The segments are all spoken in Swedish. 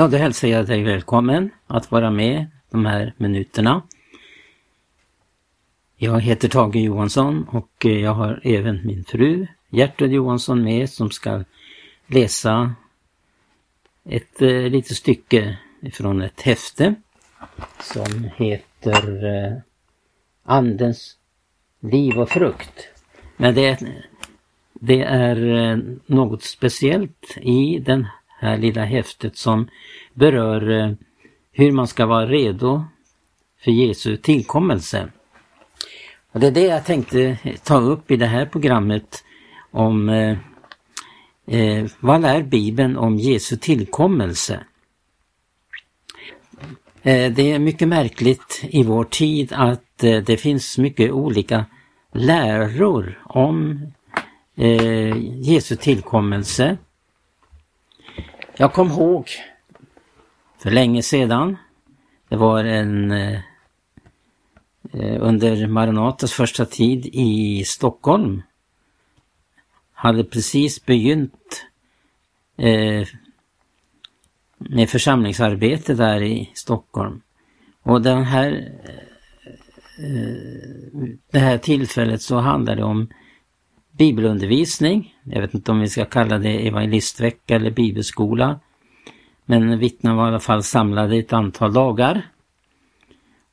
Ja, då hälsar jag dig välkommen att vara med de här minuterna. Jag heter Tage Johansson och eh, jag har även min fru Gertrud Johansson med som ska läsa ett eh, litet stycke från ett häfte som heter eh, Andens liv och frukt. Men det, det är eh, något speciellt i den här lilla häftet som berör eh, hur man ska vara redo för Jesu tillkommelse. Och det är det jag tänkte ta upp i det här programmet om eh, eh, vad lär Bibeln om Jesu tillkommelse? Eh, det är mycket märkligt i vår tid att eh, det finns mycket olika läror om eh, Jesu tillkommelse. Jag kom ihåg för länge sedan, det var en eh, eh under Maranatas första tid i Stockholm, hade precis begynt eh, med församlingsarbete där i Stockholm. Och den här, eh, eh det här tillfället så handlade det om bibelundervisning. Jag vet inte om vi ska kalla det evangelistvecka eller bibelskola. Men vittnen var i alla fall samlade ett antal dagar.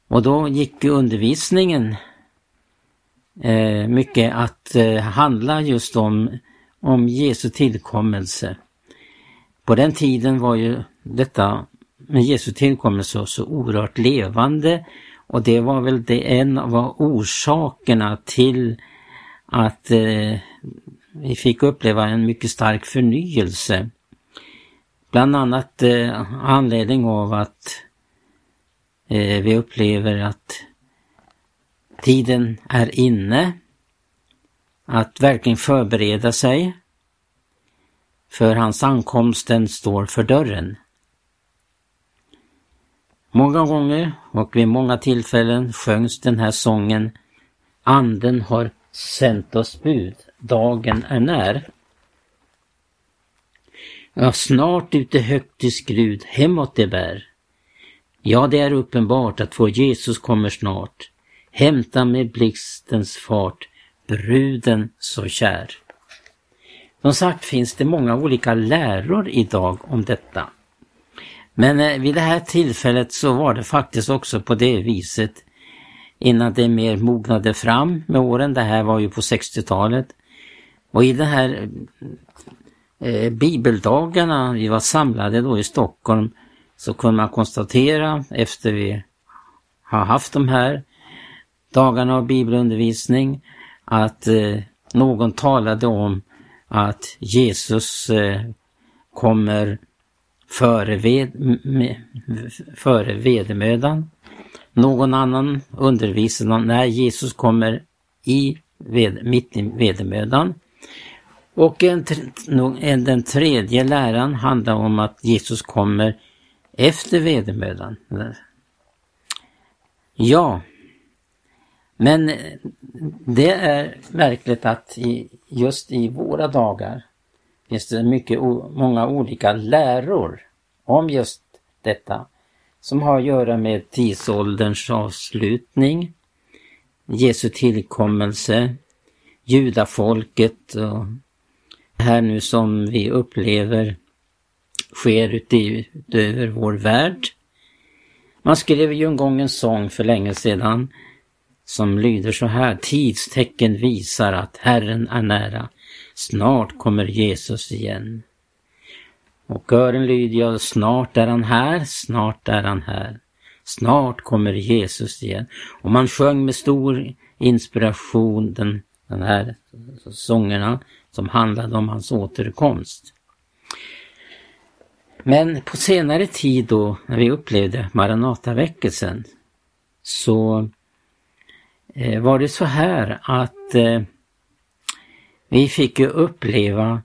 Och då gick undervisningen eh, mycket att eh, handla just om, om Jesu tillkommelse. På den tiden var ju detta med Jesu tillkommelse så oerhört levande och det var väl det en av orsakerna till att eh, vi fick uppleva en mycket stark förnyelse. Bland annat eh, anledning av att eh, vi upplever att tiden är inne att verkligen förbereda sig för hans ankomsten står för dörren. Många gånger och vid många tillfällen sjöngs den här sången Anden har sänt oss bud, dagen är när. Ja, snart ute högt i skrud, hemåt det bär. Ja, det är uppenbart att vår Jesus kommer snart. Hämta med blixtens fart bruden så kär. Som sagt finns det många olika läror idag om detta. Men eh, vid det här tillfället så var det faktiskt också på det viset innan det mer mognade fram med åren. Det här var ju på 60-talet. Och i de här eh, bibeldagarna vi var samlade då i Stockholm så kunde man konstatera efter vi har haft de här dagarna av bibelundervisning att eh, någon talade om att Jesus eh, kommer före, ved, med, före vedermödan. Någon annan undervisar när Jesus kommer i ved, mitt i vedermödan. Och en, en, den tredje läran handlar om att Jesus kommer efter vedermödan. Ja, men det är märkligt att i, just i våra dagar finns det mycket, många olika läror om just detta som har att göra med tidsålderns avslutning, Jesu tillkommelse, judafolket och det här nu som vi upplever sker utöver vår värld. Man skrev ju en gång en sång för länge sedan som lyder så här. Tidstecken visar att Herren är nära. Snart kommer Jesus igen. Och kören lyder jag, snart är han här, snart är han här. Snart kommer Jesus igen. Och man sjöng med stor inspiration den, den här sångerna som handlade om hans återkomst. Men på senare tid då, när vi upplevde Maranataväckelsen, så eh, var det så här att eh, vi fick ju uppleva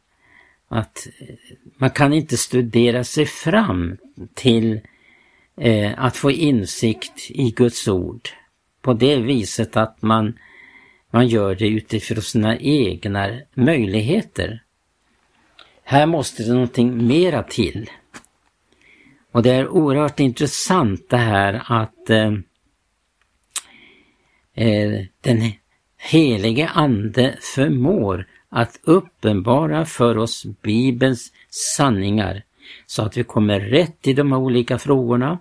att eh, man kan inte studera sig fram till eh, att få insikt i Guds ord på det viset att man, man gör det utifrån sina egna möjligheter. Här måste det någonting mera till. Och det är oerhört intressant det här att eh, eh den helige Ande förmår att uppenbara för oss Bibelns sanningar så att vi kommer rätt i de olika frågorna.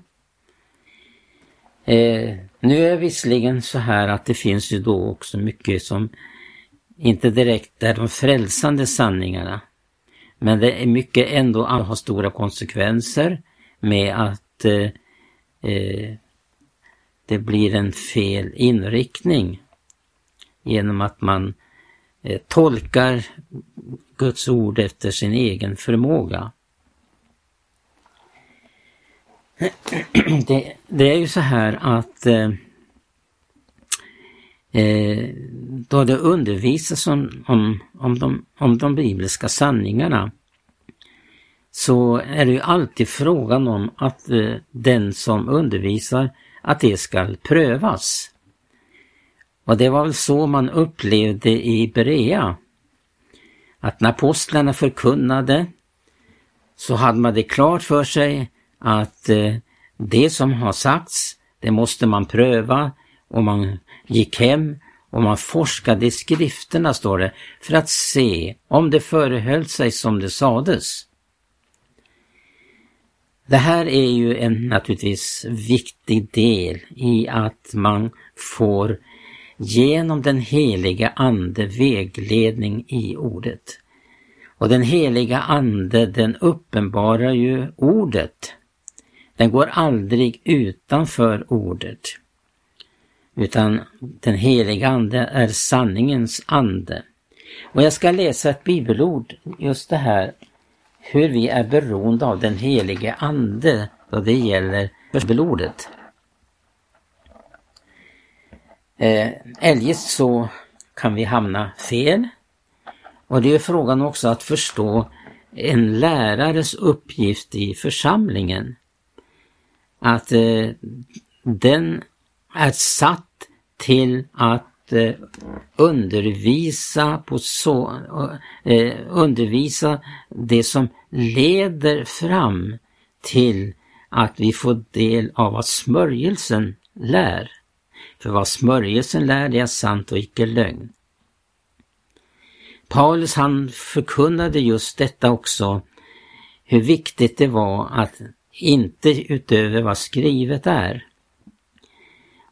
Eh, nu är det visserligen så här att det finns ju då också mycket som inte direkt är de frälsande sanningarna. Men det är mycket ändå har stora konsekvenser med att eh, eh, det blir en fel inriktning genom att man Eh, tolkar Guds ord efter sin egen förmåga. Det, det är ju så här att eh, eh, då det undervisas om, om, om, de, om de bibliska sanningarna så är det ju alltid frågan om att eh, den som undervisar att det ska prövas. Och det var väl så man upplevde i Berea. Att när apostlarna förkunnade så hade man det klart för sig att eh, det som har sagts, det måste man pröva och man gick hem och man forskade i skrifterna, står det, för att se om det förehöll sig som det sades. Det här är ju en naturligtvis viktig del i att man får genom den heliga Ande vägledning i ordet. Och den heliga Ande den uppenbarar ju ordet. Den går aldrig utanför ordet. Utan den heliga Ande är sanningens ande. Och jag ska läsa ett bibelord, just det här hur vi är beroende av den helige Ande då det gäller bibelordet. Eh, eljest så kan vi hamna fel. Och det är frågan också att förstå en lärares uppgift i församlingen. Att eh, den är satt till att eh, undervisa på så, eh, undervisa det som leder fram till att vi får del av vad smörjelsen lär. För vad smörjelsen lärde är sant och icke lögn. Paulus han förkunnade just detta också, hur viktigt det var att inte utöver vad skrivet är.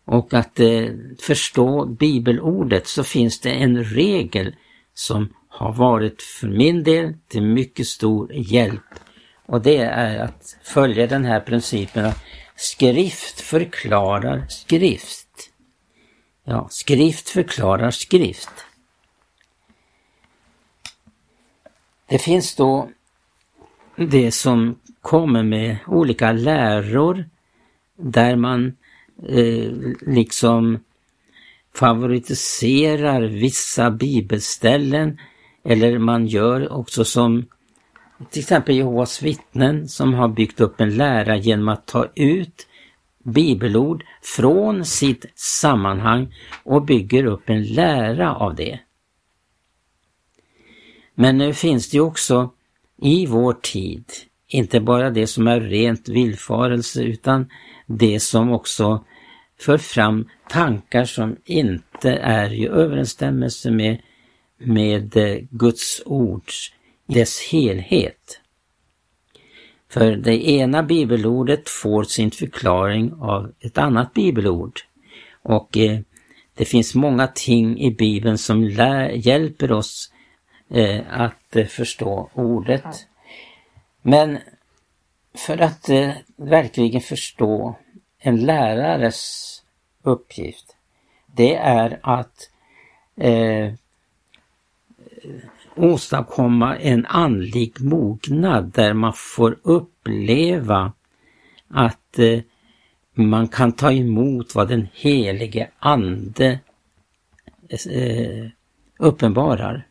Och att eh, förstå bibelordet så finns det en regel som har varit för min del till mycket stor hjälp. Och det är att följa den här principen att skrift förklarar skrift. Ja, skrift förklarar skrift. Det finns då det som kommer med olika läror där man eh, liksom favoritiserar vissa bibelställen eller man gör också som till exempel Jehovas vittnen som har byggt upp en lära genom att ta ut bibelord från sitt sammanhang och bygger upp en lära av det. Men nu finns det också i vår tid inte bara det som är rent villfarelse utan det som också för fram tankar som inte är i överensstämmelse med, med eh, Guds ord dess helhet. För det ena bibelordet får sin förklaring av ett annat bibelord. Och eh, det finns många ting i Bibeln som lär, hjälper oss eh, att eh, förstå ordet. Men för att eh, verkligen förstå en lärares uppgift, det är att eh, åstadkomma en andlig mognad där man får uppleva att eh, man kan ta emot vad den helige Ande eh, uppenbarar.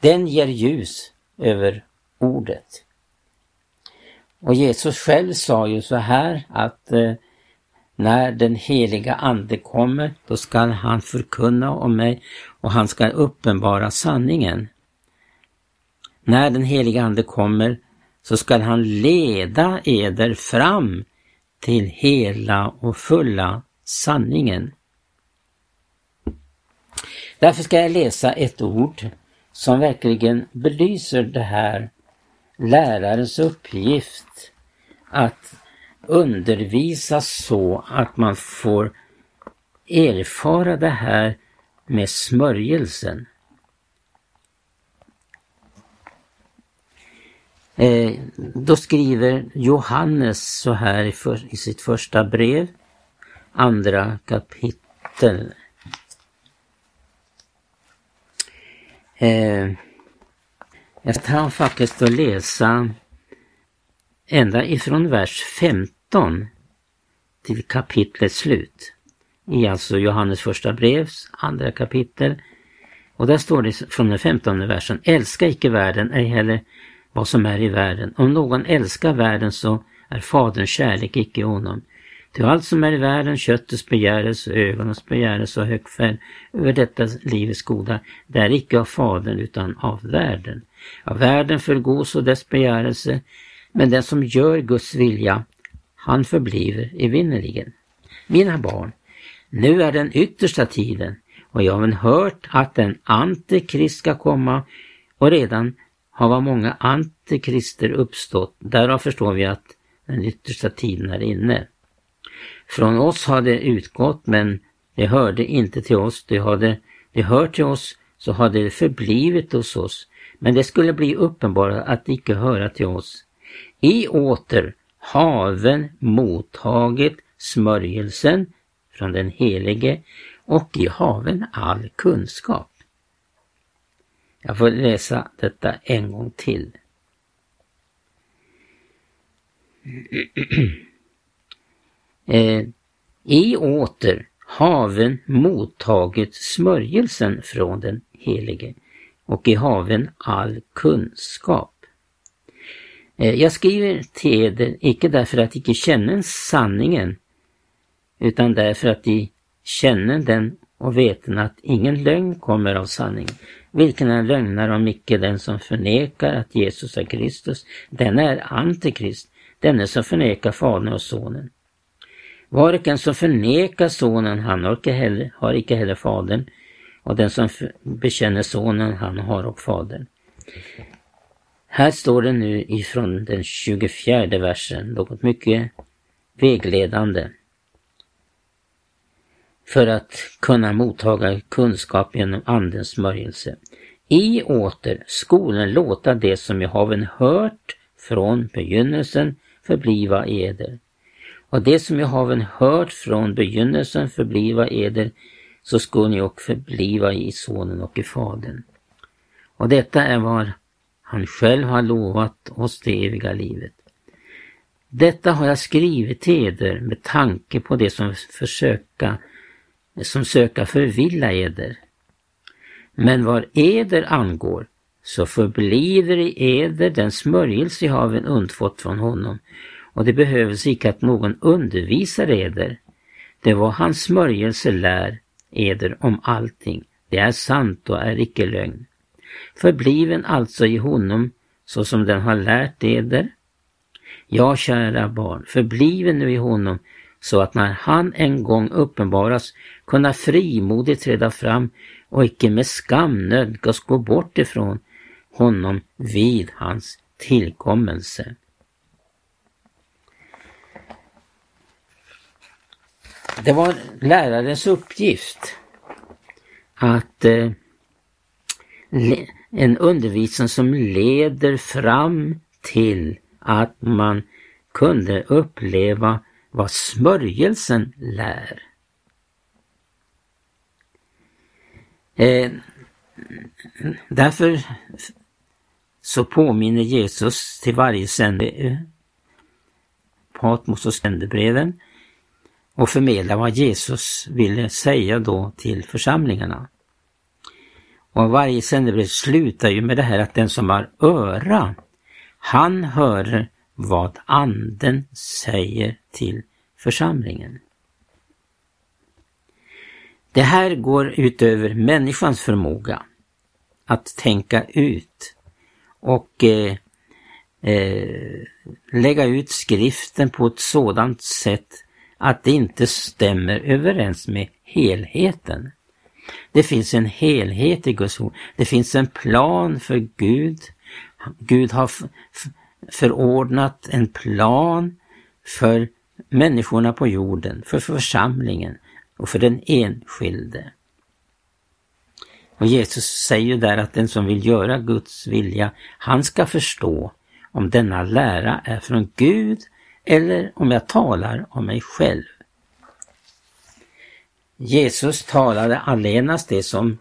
Den ger ljus över ordet. Och Jesus själv sa ju så här att eh, när den heliga Ande kommer, då skall han förkunna om mig och han ska uppenbara sanningen. När den helige Ande kommer så skall han leda eder fram till hela och fulla sanningen. Därför ska jag läsa ett ord som verkligen belyser det här lärarens uppgift att undervisa så att man får erfara det här med smörjelsen. Eh, då skriver Johannes så här i, för, i sitt första brev, andra kapitel. Eh, jag kan faktiskt att läsa ända ifrån vers 15 till kapitlets slut. I alltså Johannes första brevs andra kapitel. Och där står det från den femtonde versen. Älska icke världen, ej heller vad som är i världen. Om någon älskar världen så är Faderns kärlek icke i honom. Ty allt som är i världen, köttets begärelse, ögonens begärelse och högfärd över detta livets goda, det är icke av Fadern utan av världen. Av världen förgås och dess begärelse, men den som gör Guds vilja, han förbliver evinnerligen. Mina barn, nu är den yttersta tiden och jag har hört att en antikrist ska komma och redan har vad många antikrister uppstått. Därav förstår vi att den yttersta tiden är inne. Från oss har det utgått men det hörde inte till oss. Det hade det hört till oss så hade det förblivit hos oss. Men det skulle bli uppenbart att det icke höra till oss. I åter haven mottagit smörjelsen från den helige och i haven all kunskap. Jag får läsa detta en gång till. eh, I åter haven mottagit smörjelsen från den helige och i haven all kunskap. Eh, jag skriver till eder, icke därför att icke känner sanningen, utan därför att de känner den och veten att ingen lögn kommer av sanningen. Vilken är lögnare om icke den som förnekar att Jesus är Kristus? Den är antikrist, denne som förnekar Fadern och Sonen. Varken som förnekar Sonen, han har icke heller, har icke heller Fadern, och den som bekänner Sonen, han har och Fadern. Här står det nu ifrån den 24 versen något mycket vägledande för att kunna mottaga kunskap genom Andens smörjelse. I åter skolen låta det som jag haven hört från begynnelsen förbliva eder. Och det som jag haven hört från begynnelsen förbliva eder, så skulle ni och förbliva i Sonen och i Fadern. Och detta är vad han själv har lovat oss det eviga livet. Detta har jag skrivit till eder med tanke på det som försöka som söka förvilla eder. Men vad eder angår så förbliver i eder den smörjelse jag haven undfått från honom och det behövs icke att någon undervisar eder. Det var hans smörjelse lär eder om allting. Det är sant och är icke lögn. Förbliven alltså i honom så som den har lärt eder. Ja, kära barn, förbliven nu i honom så att när han en gång uppenbaras kunna frimodigt träda fram och icke med skam nödgas gå bort ifrån honom vid hans tillkommelse. Det var lärarens uppgift att eh, en undervisning som leder fram till att man kunde uppleva vad smörjelsen lär. Eh, därför så påminner Jesus till varje sände eh, Patmos och sändebreven och förmedlar vad Jesus ville säga då till församlingarna. Och varje sändebrev slutar ju med det här att den som har öra, han hör vad anden säger till församlingen. Det här går utöver människans förmåga att tänka ut och eh, eh, lägga ut skriften på ett sådant sätt att det inte stämmer överens med helheten. Det finns en helhet i Guds ord. Det finns en plan för Gud. Gud har förordnat en plan för människorna på jorden, för församlingen och för den enskilde. Och Jesus säger där att den som vill göra Guds vilja, han ska förstå om denna lära är från Gud eller om jag talar om mig själv. Jesus talade allenast det som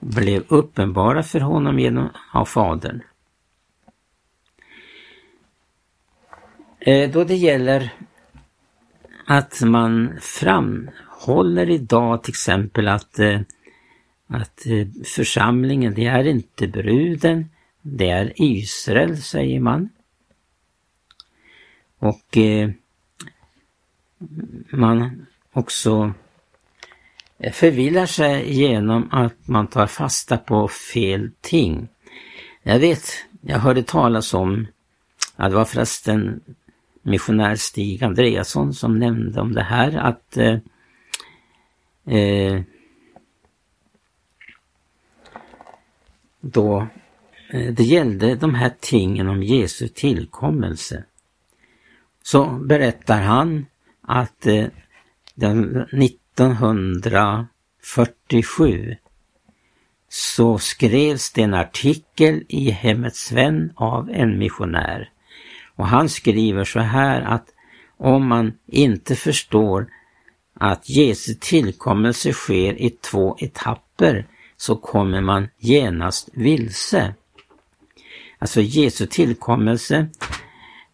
blev uppenbara för honom genom av Fadern. Eh, då det gäller att man framhåller idag till exempel att, eh, att eh, församlingen, det är inte bruden, det är Israel, säger man. Och man också förvillar sig genom att man tar fasta på fel ting. Jag vet, jag hörde talas om, ja, det var förresten missionär Stig Andreasson som nämnde om det här att eh, eh, då eh, det gällde de här tingen om Jesu tillkommelse. Så berättar han att eh, den 1947 så skrevs det en artikel i Hemmets Vän av en missionär och han skriver så här att om man inte förstår att Jesu tillkommelse sker i två etapper så kommer man genast vilse. Alltså Jesu tillkommelse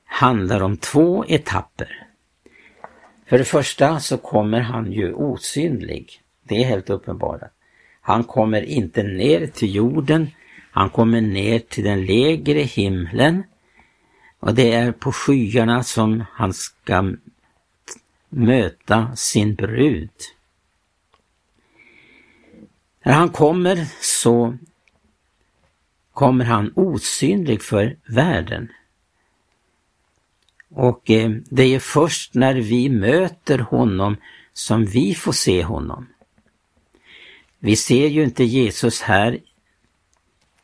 handlar om två etapper. För det första så kommer han ju osynlig. Det är helt uppenbart. Han kommer inte ner till jorden, han kommer ner till den lägre himlen och det är på skyarna som han ska möta sin brud. När han kommer så kommer han osynlig för världen. Och eh, det är först när vi möter honom som vi får se honom. Vi ser ju inte Jesus här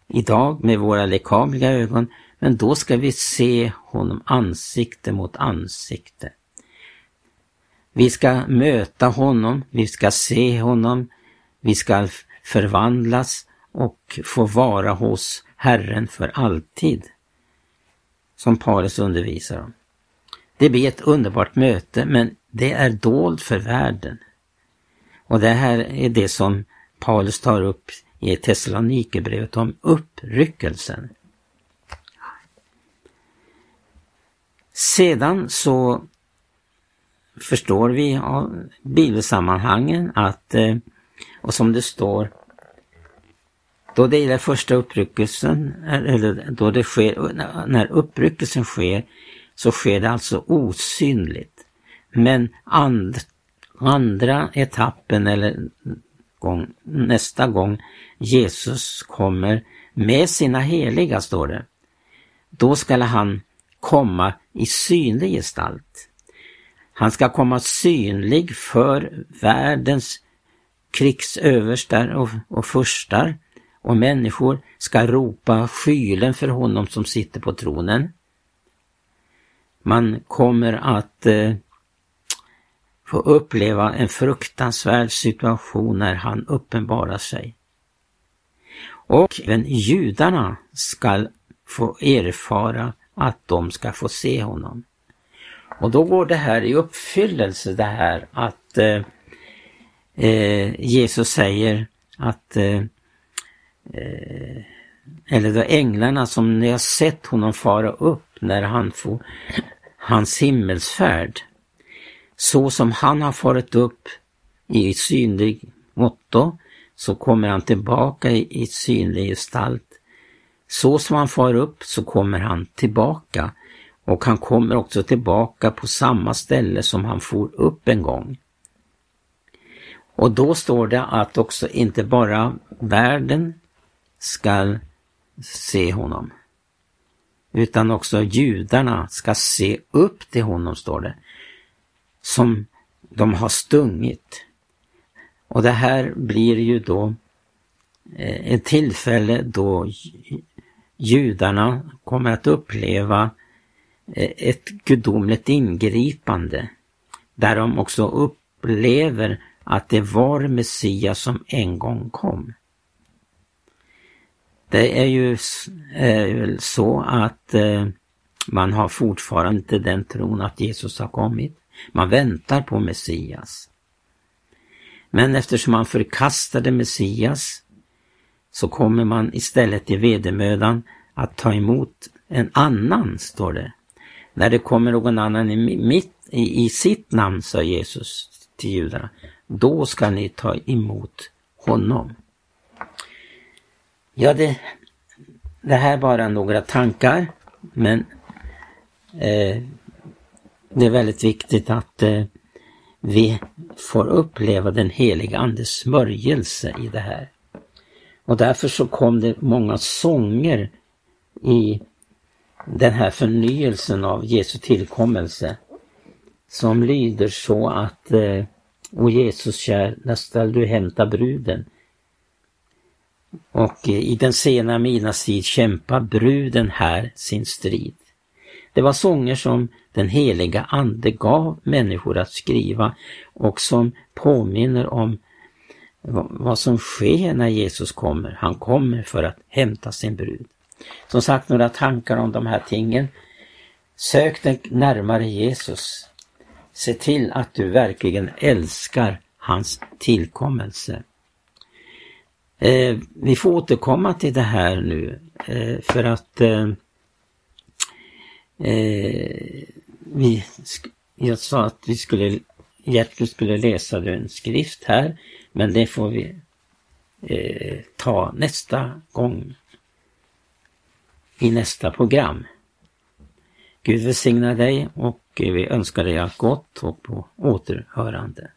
idag med våra lekamliga ögon, men då ska vi se honom ansikte mot ansikte. Vi ska möta honom, vi ska se honom, vi ska förvandlas och få vara hos Herren för alltid. Som Paulus undervisar om. Det blir ett underbart möte men det är dolt för världen. Och det här är det som Paulus tar upp i Thessalonikerbrevet om uppryckelsen. Sedan så förstår vi av bibelsammanhangen att, eh, och som det står, då det gäller första uppryckelsen, eller då det sker, när uppryckelsen sker, så sker det alltså osynligt. Men and, andra etappen eller gång, nästa gång Jesus kommer med sina heliga, står det, då skall han komma i synlig gestalt. Han ska komma synlig för världens krigsöverstar och, och furstar och människor ska ropa skylen för honom som sitter på tronen. Man kommer att eh, få uppleva en fruktansvärd situation när han uppenbarar sig. Och även judarna ska få erfara att de ska få se honom. Och då går det här i uppfyllelse det här att eh, eh, Jesus säger att eh, eh eller då änglarna som ni har sett honom fara upp när han får hans himmelsfärd. Så som han har farit upp i synlig motto så kommer han tillbaka i, i synlig gestalt så som han far upp så kommer han tillbaka och han kommer också tillbaka på samma ställe som han for upp en gång. Och då står det att också inte bara världen skall se honom, utan också judarna ska se upp till honom, står det, som de har stungit. Och det här blir ju då eh, ett tillfälle då judarna kommer att uppleva eh, ett gudomligt ingripande där de också upplever att det var Messias som en gång kom. Det är ju eh, så att eh, man har fortfarande inte den tron att Jesus har kommit. Man väntar på Messias. Men eftersom man förkastade Messias så kommer man istället i vedermödan att ta emot en annan, står det. När det kommer någon annan i, mitt, i, i sitt namn, sa Jesus till judarna, då ska ni ta emot honom. Ja, det, det här är bara några tankar, men eh, det är väldigt viktigt att eh, vi får uppleva den heliga Andes smörjelse i det här. Och därför så kom det många sånger i den här förnyelsen av Jesu tillkommelse som lyder så att eh, O Jesus kär, när skall du hämta bruden? Och eh, i den sena midnattstid kämpar bruden här sin strid. Det var sånger som den heliga Ande gav människor att skriva och som påminner om vad som sker när Jesus kommer. Han kommer för att hämta sin brud. Som sagt, några tankar om de här tingen. Sök dig närmare Jesus. Se till att du verkligen älskar hans tillkommelse. Eh, vi får återkomma till det här nu eh, för att eh, eh vi, jag sa att vi skulle, Gertrud skulle läsa en skrift här, men det får vi eh, ta nästa gång i nästa program. Gud välsigna dig och eh, vi önskar dig allt gott och på återhörande.